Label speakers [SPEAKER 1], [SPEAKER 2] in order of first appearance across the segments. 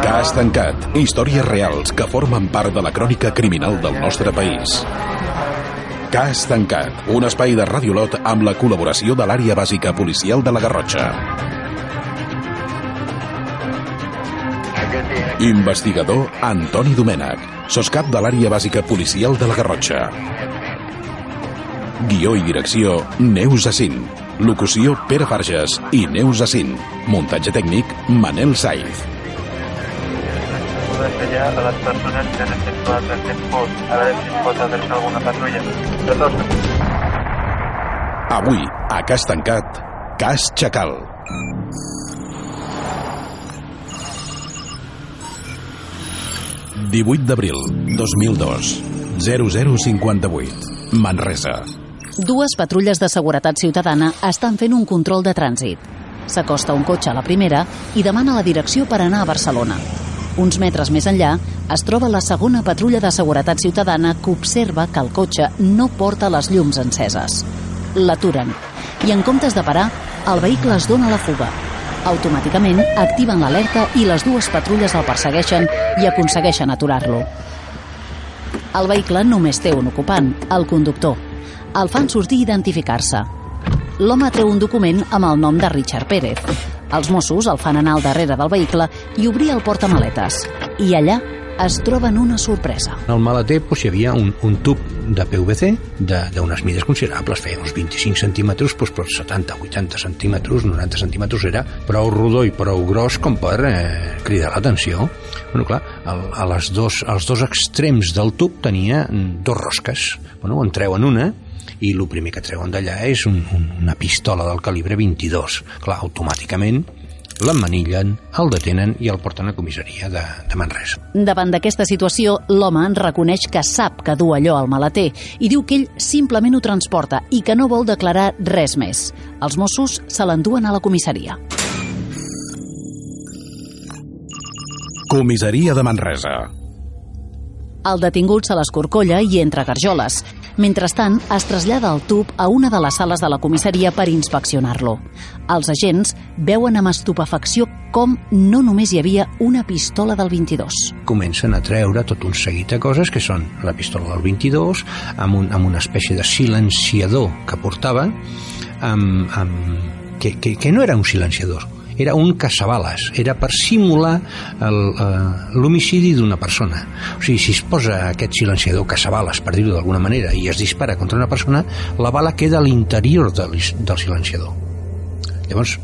[SPEAKER 1] Cas tancat. Històries reals que formen part de la crònica criminal del nostre país. Cas tancat. Un espai de Radiolot amb la col·laboració de l'àrea bàsica policial de la Garrotxa. Investigador Antoni Domènech, soscap de l'àrea bàsica policial de la Garrotxa. Guió i direcció Neus Assin. Locució Pere Farges i Neus Assin. Muntatge tècnic Manel Saiz.
[SPEAKER 2] ya a las personas que han efectuado el tiempo a ver si pot haver-se alguna patrulla.
[SPEAKER 1] Avui, a Cas Tancat, Cas Chacal. ...18 d'abril, 2002, 0058, Manresa.
[SPEAKER 3] Dues patrulles de seguretat ciutadana estan fent un control de trànsit. S'acosta un cotxe a la primera i demana la direcció per anar a Barcelona. Uns metres més enllà es troba la segona patrulla de seguretat ciutadana que observa que el cotxe no porta les llums enceses. L'aturen i en comptes de parar, el vehicle es dona la fuga. Automàticament activen l'alerta i les dues patrulles el persegueixen i aconsegueixen aturar-lo. El vehicle només té un ocupant, el conductor. El fan sortir i identificar-se. L'home treu un document amb el nom de Richard Pérez. Els Mossos el fan anar al darrere del vehicle i obrir el portamaletes. I allà es troben una sorpresa.
[SPEAKER 4] Al maleter doncs, hi havia un, un tub de PVC d'unes mides considerables, feia uns 25 centímetres, doncs, per 70, 80 centímetres, 90 centímetres, era prou rodó i prou gros com per eh, cridar l'atenció. Bueno, clar, el, a les dos, als dos extrems del tub tenia dos rosques. Bueno, en treuen una, i el primer que treuen d'allà és un, un, una pistola del calibre 22. Clar, automàticament l'emmanillen, el detenen i el porten a comissaria de, de Manresa.
[SPEAKER 3] Davant d'aquesta situació, l'home en reconeix que sap que du allò al maleter i diu que ell simplement ho transporta i que no vol declarar res més. Els Mossos se l'enduen a la comissaria.
[SPEAKER 1] Comissaria de Manresa.
[SPEAKER 3] El detingut se l'escorcolla i entra a garjoles. Mentrestant, es trasllada el tub a una de les sales de la comissaria per inspeccionar-lo. Els agents veuen amb estupefacció com no només hi havia una pistola del 22.
[SPEAKER 4] Comencen a treure tot un seguit de coses que són la pistola del 22, amb, un, amb una espècie de silenciador que portava, amb, amb, que, que, que no era un silenciador, era un caçabales, era per simular eh, l'homicidi d'una persona. O sigui, si es posa aquest silenciador caçabales, per dir-ho d'alguna manera, i es dispara contra una persona, la bala queda a l'interior del, del silenciador. Llavors,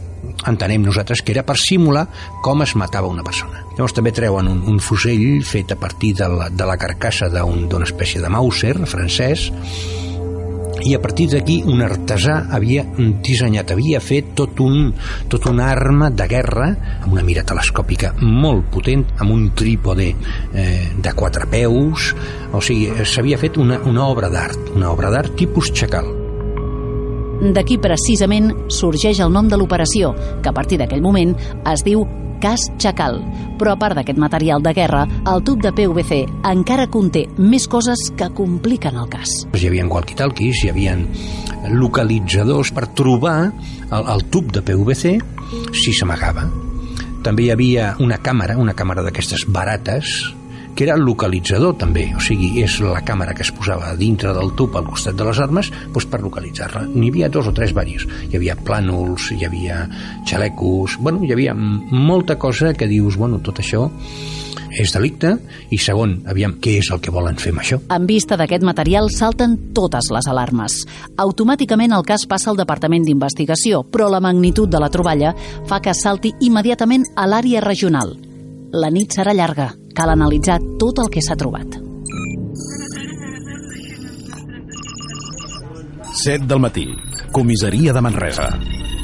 [SPEAKER 4] entenem nosaltres que era per simular com es matava una persona. Llavors també treuen un, un fusell fet a partir de la, de la carcassa d'una un, espècie de Mauser francès i a partir d'aquí un artesà havia dissenyat, havia fet tot un, tot una arma de guerra amb una mira telescòpica molt potent, amb un trípode eh, de quatre peus, o sigui, s'havia fet una, una obra d'art, una obra d'art tipus xacal.
[SPEAKER 3] D'aquí precisament sorgeix el nom de l'operació, que a partir d'aquell moment es diu cas Chacal. Però a part d'aquest material de guerra, el tub de PVC encara conté més coses que compliquen el cas.
[SPEAKER 4] Hi havia walkie-talkies, hi havia localitzadors per trobar el, el tub de PVC si s'amagava. També hi havia una càmera, una càmera d'aquestes barates, que era localitzador també, o sigui, és la càmera que es posava dintre del tub al costat de les armes doncs per localitzar-la. N'hi havia dos o tres varis. Hi havia plànols, hi havia xalecos, bueno, hi havia molta cosa que dius, bueno, tot això és delicte i segon, aviam, què és el que volen fer amb això?
[SPEAKER 3] En vista d'aquest material salten totes les alarmes. Automàticament el cas passa al Departament d'Investigació, però la magnitud de la troballa fa que salti immediatament a l'àrea regional. La nit serà llarga, cal analitzar tot el que s'ha trobat.
[SPEAKER 1] 7 del matí. Comissaria de Manresa.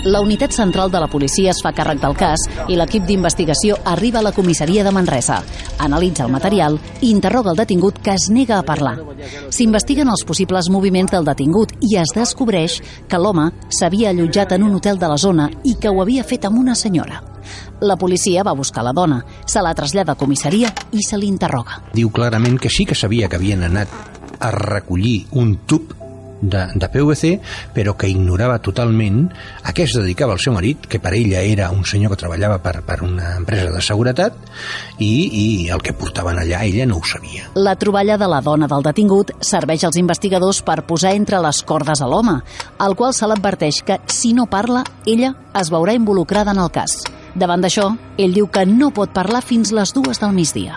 [SPEAKER 3] La unitat central de la policia es fa càrrec del cas i l'equip d'investigació arriba a la comissaria de Manresa. Analitza el material i interroga el detingut que es nega a parlar. S'investiguen els possibles moviments del detingut i es descobreix que l'home s'havia allotjat en un hotel de la zona i que ho havia fet amb una senyora. La policia va buscar la dona, se la trasllada a comissaria i se l'interroga.
[SPEAKER 4] Diu clarament que sí que sabia que havien anat a recollir un tub de, de PVC, però que ignorava totalment a què es dedicava el seu marit, que per ella era un senyor que treballava per, per una empresa de seguretat, i, i el que portaven allà ella no ho sabia.
[SPEAKER 3] La troballa de la dona del detingut serveix als investigadors per posar entre les cordes a l'home, al qual se l'adverteix que, si no parla, ella es veurà involucrada en el cas. Davant d'això, ell diu que no pot parlar fins les dues del migdia.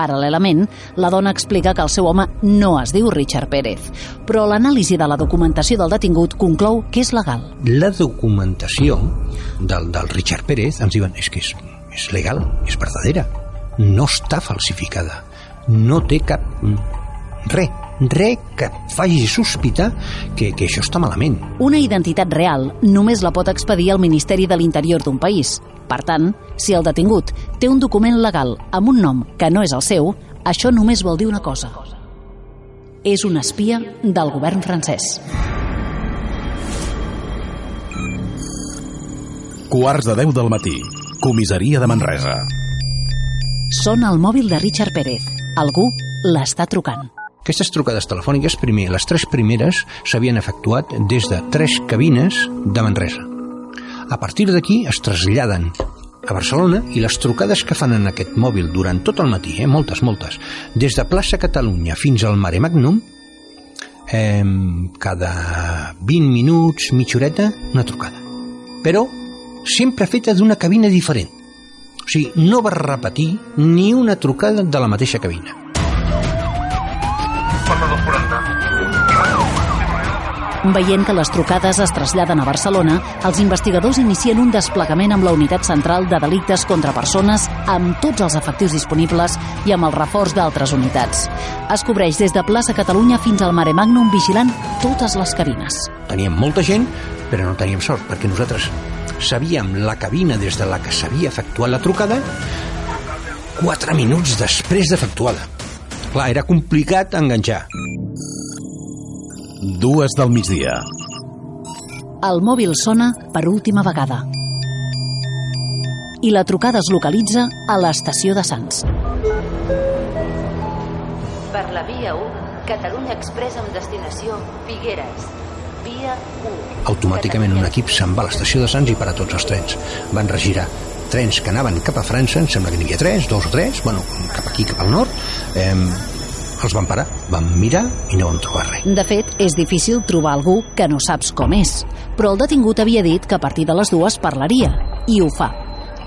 [SPEAKER 3] Paral·lelament, la dona explica que el seu home no es diu Richard Pérez, però l'anàlisi de la documentació del detingut conclou que és legal.
[SPEAKER 4] La documentació del, del Richard Pérez ens diuen és que és, és legal, és verdadera, no està falsificada, no té cap... res, res que faci sospitar que, que això està malament.
[SPEAKER 3] Una identitat real només la pot expedir el Ministeri de l'Interior d'un país. Per tant, si el detingut té un document legal amb un nom que no és el seu, això només vol dir una cosa. És un espia del govern francès.
[SPEAKER 1] Quarts de 10 del matí. Comissaria de Manresa.
[SPEAKER 3] Sona el mòbil de Richard Pérez. Algú l'està trucant.
[SPEAKER 4] Aquestes trucades telefòniques, primer, les tres primeres s'havien efectuat des de tres cabines de Manresa. A partir d'aquí es traslladen a Barcelona i les trucades que fan en aquest mòbil durant tot el matí, eh, moltes, moltes, des de plaça Catalunya fins al Mare Magnum, eh, cada 20 minuts, mitja horeta, una trucada. Però sempre feta d'una cabina diferent. O sigui, no va repetir ni una trucada de la mateixa cabina.
[SPEAKER 3] Veient que les trucades es traslladen a Barcelona, els investigadors inicien un desplegament amb la Unitat Central de Delictes contra Persones amb tots els efectius disponibles i amb el reforç d'altres unitats. Es cobreix des de plaça Catalunya fins al Mare Magnum vigilant totes les cabines.
[SPEAKER 4] Teníem molta gent, però no teníem sort, perquè nosaltres sabíem la cabina des de la que s'havia efectuat la trucada 4 minuts després d'efectuada. Clar, era complicat enganxar.
[SPEAKER 1] Dues del migdia.
[SPEAKER 3] El mòbil sona per última vegada. I la trucada es localitza a l'estació de Sants.
[SPEAKER 5] Per la via 1, Catalunya Express amb destinació Figueres. Via 1.
[SPEAKER 4] Automàticament un equip se'n va a l'estació de Sants i para tots els trens. Van regirar trens que anaven cap a França, em sembla que n'hi havia tres, dos o tres, bueno, cap aquí, cap al nord, eh, els van parar, van mirar i no van trobar res.
[SPEAKER 3] De fet, és difícil trobar algú que no saps com és, però el detingut havia dit que a partir de les dues parlaria, i ho fa.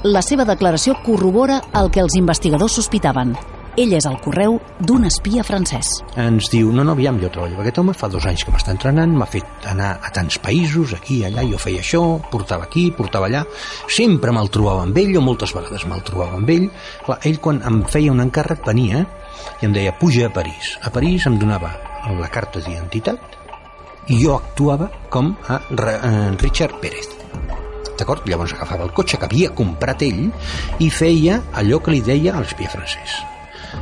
[SPEAKER 3] La seva declaració corrobora el que els investigadors sospitaven. Ell és el correu d'un espia francès.
[SPEAKER 4] Ens diu, no, no, aviam, jo treballo aquest home, fa dos anys que m'està entrenant, m'ha fet anar a tants països, aquí, allà, jo feia això, portava aquí, portava allà, sempre me'l trobava amb ell, o moltes vegades me'l trobava amb ell. Clar, ell quan em feia un encàrrec venia i em deia, puja a París. A París em donava la carta d'identitat i jo actuava com a eh, Richard Pérez. D'acord? Llavors agafava el cotxe que havia comprat ell i feia allò que li deia a l'espia francès.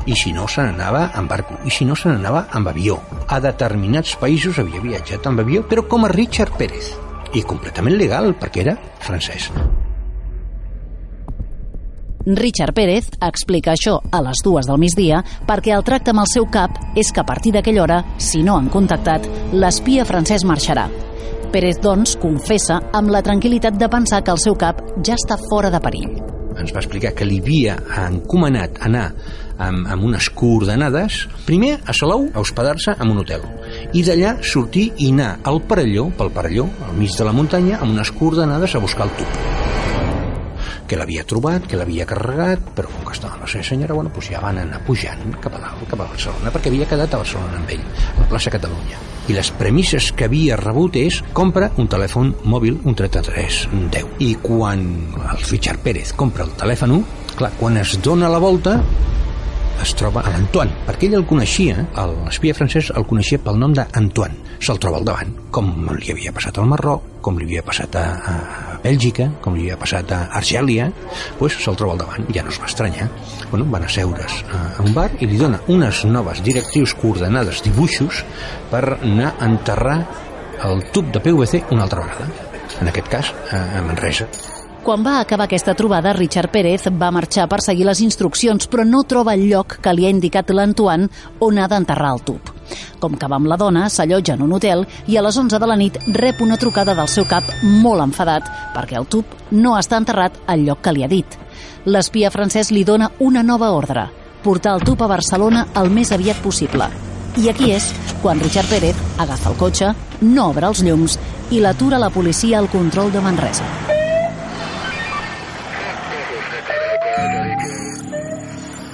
[SPEAKER 4] I si no, se n'anava amb barco. I si no, se n'anava amb avió. A determinats països havia viatjat amb avió, però com a Richard Pérez. I completament legal, perquè era francès.
[SPEAKER 3] Richard Pérez explica això a les dues del migdia perquè el tracte amb el seu cap és que a partir d'aquella hora, si no han contactat, l'espia francès marxarà. Pérez, doncs, confessa amb la tranquil·litat de pensar que el seu cap ja està fora de perill.
[SPEAKER 4] Ens va explicar que li havia encomanat anar amb, amb unes coordenades, primer a Salou, a hospedar-se en un hotel, i d'allà sortir i anar al Parelló, pel Parelló, al mig de la muntanya, amb unes coordenades a buscar el tub que l'havia trobat, que l'havia carregat, però com que estava la seva senyora, bueno, doncs ja van anar pujant cap a dalt, cap a Barcelona, perquè havia quedat a Barcelona amb ell, a la plaça Catalunya. I les premisses que havia rebut és compra un telèfon mòbil, un 3310. I quan el Richard Pérez compra el telèfon, clar, quan es dona la volta, es troba a l'Antoine, perquè ell el coneixia, l'espia francès el coneixia pel nom d'Antoine. Se'l troba al davant, com li havia passat al Marroc, com li havia passat a, a Bèlgica, com li havia passat a Argèlia, doncs se'l troba al davant, ja no es va estranyar. Bueno, van asseure's a, a un bar i li dona unes noves directrius coordenades, dibuixos, per anar a enterrar el tub de PVC una altra vegada. En aquest cas, a, a Manresa.
[SPEAKER 3] Quan va acabar aquesta trobada, Richard Pérez va marxar per seguir les instruccions, però no troba el lloc que li ha indicat l'Antoine on ha d'enterrar el tub. Com que va amb la dona, s'allotja en un hotel i a les 11 de la nit rep una trucada del seu cap molt enfadat perquè el tub no està enterrat al lloc que li ha dit. L'espia francès li dona una nova ordre, portar el tub a Barcelona el més aviat possible. I aquí és quan Richard Pérez agafa el cotxe, no obre els llums i l'atura la policia al control de Manresa.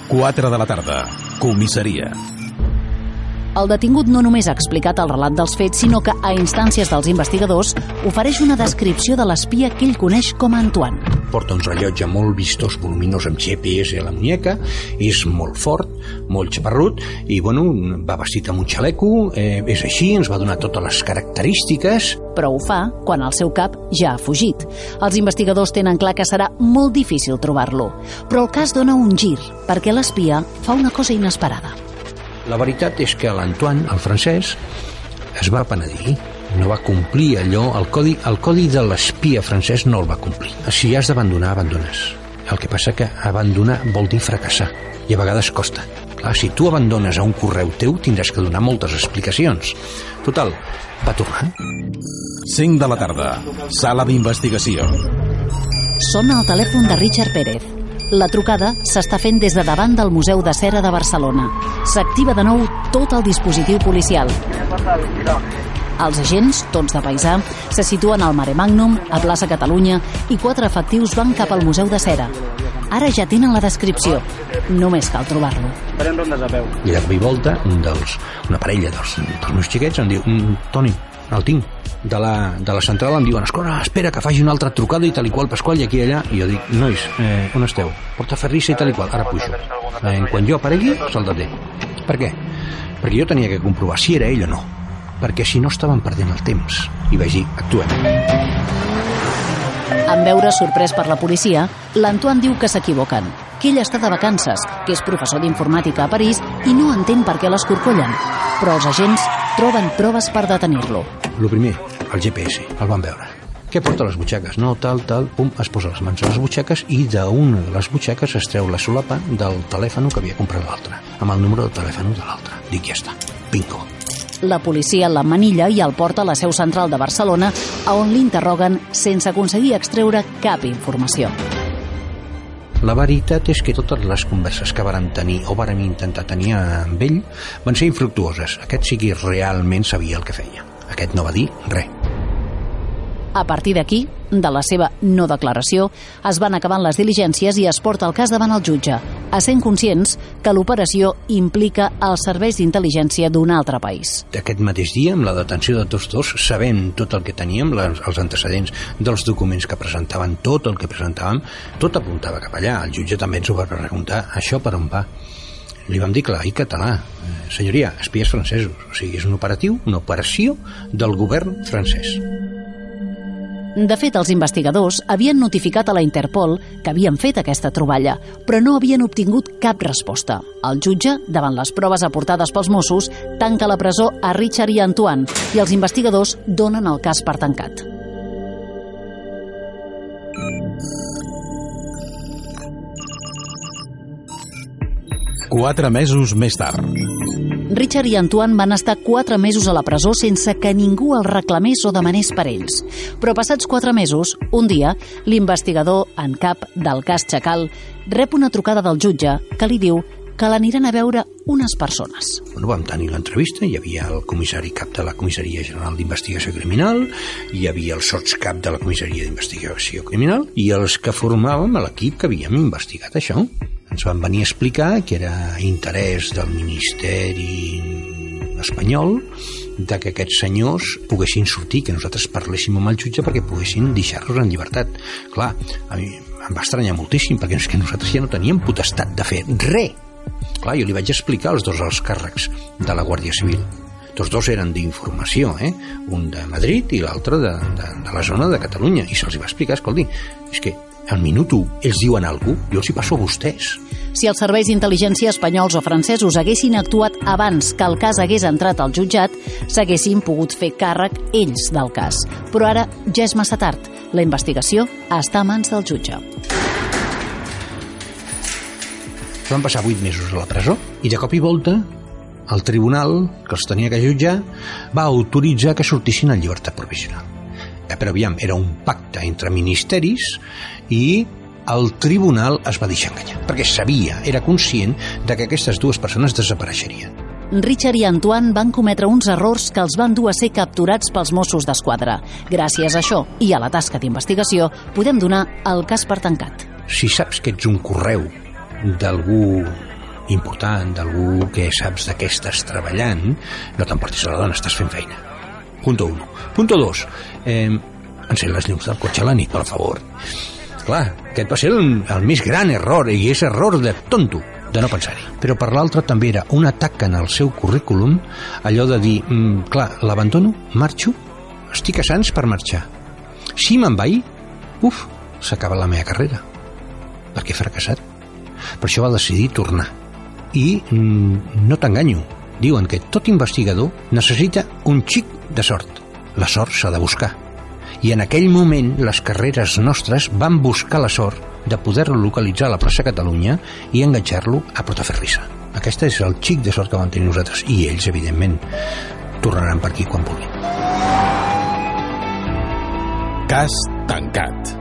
[SPEAKER 1] Quatre de la tarda. Comissaria.
[SPEAKER 3] El detingut no només ha explicat el relat dels fets, sinó que, a instàncies dels investigadors, ofereix una descripció de l'espia que ell coneix com a Antoine.
[SPEAKER 4] Porta un rellotge molt vistós, voluminós, amb GPS a la muñeca, és molt fort, molt xaparrut, i, bueno, va vestit amb un xaleco, eh, és així, ens va donar totes les característiques.
[SPEAKER 3] Però ho fa quan el seu cap ja ha fugit. Els investigadors tenen clar que serà molt difícil trobar-lo. Però el cas dona un gir, perquè l'espia fa una cosa inesperada.
[SPEAKER 4] La veritat és que l'Antoine, el francès, es va penedir no va complir allò, el codi, el codi de l'espia francès no el va complir. Si has d'abandonar, abandones. El que passa que abandonar vol dir fracassar, i a vegades costa. Clar, si tu abandones a un correu teu, tindràs que donar moltes explicacions. Total, va tornar.
[SPEAKER 1] 5 de la tarda. Sala d'investigació.
[SPEAKER 3] Sona el telèfon de Richard Pérez. La trucada s'està fent des de davant del Museu de Cera de Barcelona. S'activa de nou tot el dispositiu policial. Els agents, tots de paisà, se situen al Mare Magnum, a plaça Catalunya, i quatre efectius van cap al Museu de Cera. Ara ja tenen la descripció. Només cal trobar-lo.
[SPEAKER 2] Farem rondes a peu.
[SPEAKER 4] I de cop i volta, un dels, una parella dels, dels meus xiquets em diu mm, Toni, el tinc. De la, de la central em diuen, escolta, espera que faci una altra trucada i tal i qual, Pasqual, i aquí i allà. I jo dic, nois, eh, on esteu? Porta ferrissa i tal i qual, ara pujo. Eh, quan jo aparegui, se'l deté. Per què? Perquè jo tenia que comprovar si era ell o no. Perquè si no estaven perdent el temps. I vaig dir, actuem.
[SPEAKER 3] En veure sorprès per la policia, l'Antoine diu que s'equivoquen, que ell està de vacances, que és professor d'informàtica a París i no entén per què l'escorcollen. Però els agents troben proves per detenir-lo.
[SPEAKER 4] Lo primer, el GPS, el van veure. Què porta a les butxaques? No, tal, tal, pum, es posa les mans a les butxaques i d'una de les butxaques es treu la solapa del telèfon que havia comprat l'altre, amb el número de telèfon de l'altre. Dic, ja està, bingo.
[SPEAKER 3] La policia l'emmanilla i el porta a la seu central de Barcelona, a on l'interroguen sense aconseguir extreure cap informació.
[SPEAKER 4] La veritat és que totes les converses que varen tenir o vàrem intentar tenir amb ell van ser infructuoses. Aquest sí que realment sabia el que feia. Aquest no va dir res.
[SPEAKER 3] A partir d'aquí, de la seva no declaració, es van acabant les diligències i es porta el cas davant el jutge, essent conscients que l'operació implica els serveis d'intel·ligència d'un altre país.
[SPEAKER 4] Aquest mateix dia, amb la detenció de tots dos, sabent tot el que teníem, les, els antecedents dels documents que presentaven, tot el que presentàvem, tot apuntava cap allà. El jutge també ens ho va preguntar, això per on va? Li vam dir clar i català, eh, senyoria, espies francesos, o sigui, és un operatiu, una operació del govern francès.
[SPEAKER 3] De fet, els investigadors havien notificat a la Interpol que havien fet aquesta troballa, però no havien obtingut cap resposta. El jutge, davant les proves aportades pels Mossos, tanca la presó a Richard i Antoine i els investigadors donen el cas per tancat.
[SPEAKER 1] Quatre mesos més tard.
[SPEAKER 3] Richard i Antoine van estar quatre mesos a la presó sense que ningú els reclamés o demanés per ells. Però passats quatre mesos, un dia, l'investigador en cap del cas Chacal rep una trucada del jutge que li diu que l'aniran a veure unes persones.
[SPEAKER 4] Bueno, vam tenir l'entrevista, hi havia el comissari cap de la Comissaria General d'Investigació Criminal, hi havia el sots cap de la Comissaria d'Investigació Criminal i els que formàvem l'equip que havíem investigat això. Ens van venir a explicar que era interès del Ministeri espanyol de que aquests senyors poguessin sortir, que nosaltres parléssim amb el jutge perquè poguessin deixar-los en llibertat. Clar, a mi em va estranyar moltíssim perquè és que nosaltres ja no teníem potestat de fer res Clar, jo li vaig explicar els dos alts càrrecs de la Guàrdia Civil. Tots dos eren d'informació, eh? un de Madrid i l'altre de, de, de la zona de Catalunya. I se'ls va explicar, escolti, és que al minut 1 ells diuen cosa, jo els hi passo a vostès.
[SPEAKER 3] Si els serveis d'intel·ligència espanyols o francesos haguessin actuat abans que el cas hagués entrat al jutjat, s'haguessin pogut fer càrrec ells del cas. Però ara ja és massa tard. La investigació està a mans del jutge.
[SPEAKER 4] Van passar 8 mesos a la presó i de cop i volta el tribunal que els tenia que jutjar va autoritzar que sortissin en llibertat provisional. Eh, però aviam, era un pacte entre ministeris i el tribunal es va deixar enganyar, perquè sabia, era conscient de que aquestes dues persones desapareixerien.
[SPEAKER 3] Richard i Antoine van cometre uns errors que els van dur a ser capturats pels Mossos d'Esquadra. Gràcies a això i a la tasca d'investigació, podem donar el cas per tancat.
[SPEAKER 4] Si saps que ets un correu d'algú important, d'algú que saps de què estàs treballant, no t'emportis a la dona, estàs fent feina. Punto 1. Punto 2. Eh, encén les llums del cotxe a la nit, per favor. Clar, aquest va ser el, el més gran error, i és error de tonto, de no pensar-hi. Però per l'altre també era un atac en el seu currículum, allò de dir, mm, clar, l'abandono, marxo, estic a Sants per marxar. Si me'n vaig, uf, s'acaba la meva carrera, perquè he fracassat. Per això va decidir tornar. I mm, no t'enganyo, diuen que tot investigador necessita un xic de sort. La sort s'ha de buscar. I en aquell moment les carreres nostres van buscar la sort de poder-lo localitzar a la plaça Catalunya i enganxar-lo a Portaferrissa. Aquest és el xic de sort que van tenir nosaltres i ells, evidentment, tornaran per aquí quan vulguin.
[SPEAKER 1] Cas tancat.